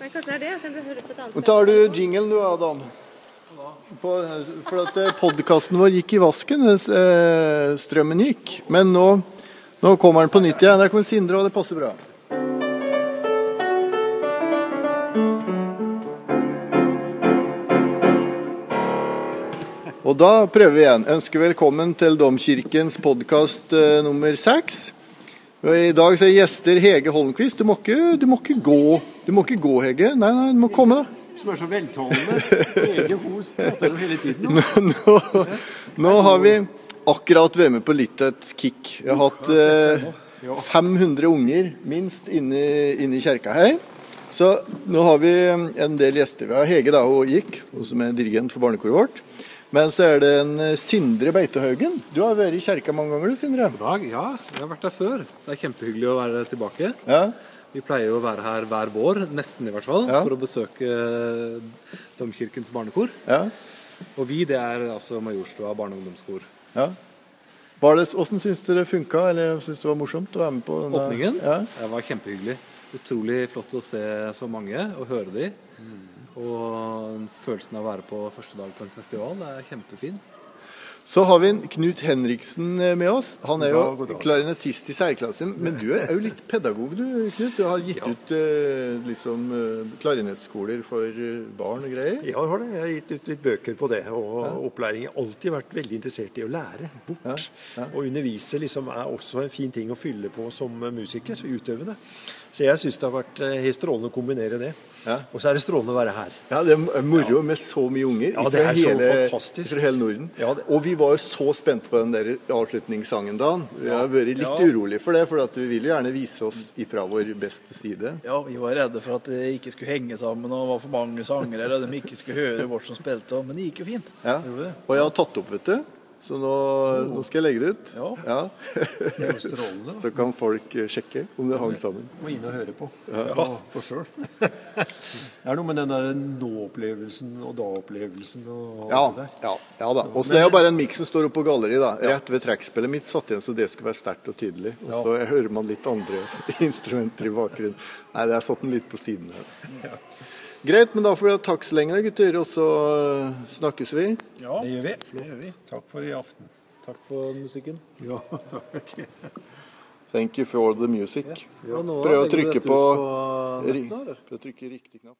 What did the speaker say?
Men kanskje det er det at jeg bør høre på et annet Nå tar du jinglen du, Adam. På, for at podkasten vår gikk i vasken. eh, Strømmen gikk. Men nå, nå kommer den på nytt igjen. Der kommer Sindre, og det passer bra. Og da prøver vi igjen. Ønsker velkommen til Domkirkens podkast eh, nummer seks. I dag så er gjester Hege Holmquist. Du du må ikke gå, du må ikke gå, Hege. Nei, nei, du må komme, da. Som er så veltalende. Hege Hos prater jo hele tiden om. nå, nå har vi akkurat vært med på litt av et kick. Vi har hatt eh, 500 unger minst inne, inne i kjerka her. Så nå har vi en del gjester. Vi har Hege, da, hun gikk, hun som er dirigent for barnekoret vårt. Men så er det en eh, Sindre Beitehaugen. Du har vært i kjerka mange ganger, du, Sindre? dag. Ja, jeg har vært der før. Det er kjempehyggelig å være tilbake. Ja. Vi pleier jo å være her hver vår, nesten i hvert fall, Ja. for å besøke eh, Domkirkens barnekor. ja. Og vi, det er altså Majorstua barne- og ungdomskor. ja. Var det, hvordan syns du det funka, eller syns du det var morsomt å være med på denne? Åpningen Ja. det var kjempehyggelig. Utrolig flott å se så mange og høre de. Og følelsen av å være på første dag på en festival, det er kjempefin. Så har vi en Knut Henriksen eh, med oss. Han er jo klarinettist i særklasse. Men du er jo litt pedagog, du, Knut. Du har gitt ut eh, liksom eh, klarinettskoler for barn og greier. Ja, jeg har det. Jeg har gitt ut litt bøker på det. Og opplæring. Jeg har alltid vært veldig interessert i å lære bort. Å undervise liksom er også en fin ting å fylle på som musiker, utøvende. Så jeg syns det har vært helt strålende å kombinere det. Ja. Og så er det strålende å være her. Ja, Det er moro med så mye unger Ja, fra, det hele, fra hele Norden. Ja, det- Og vi var jo så spente på den der avslutningssangen da. Vi har vært litt Ja. urolig for det, for at vi vil jo gjerne vise oss ifra vår beste side. Ja, vi var redde for at det ikke skulle henge sammen og var for mange sangere, og de ikke skulle høre vårt som spilte, men det gikk jo fint. Ja. Og jeg har tatt opp, vet du. Så nå, nå skal jeg legge det ut. Ja. Jo strålende. Så kan folk eh, sjekke om det hang sammen. Må inn og høre på. Ja. på sjøl. Det er noe med den der nå-opplevelsen og da-opplevelsen og Ja, det der. ja, ja da. Og så det er jo bare en miks som står oppe på galleriet. da. Rett ved trekkspillet mitt satt igjen så det skulle være sterkt og tydelig. Og så hører man litt andre instrumenter i bakgrunnen. Nei, det er satt den litt på siden her. Greit, men da får vi ha takk så lenge, gutter. Og så øh, snakkes vi. Ja, Det gjør vi. det gjør vi. Takk for i aften. Takk for musikken. Ja, Thank you for the music. Yes. Ja. Prøv å trykke på, på Prøv å trykke riktig knapp.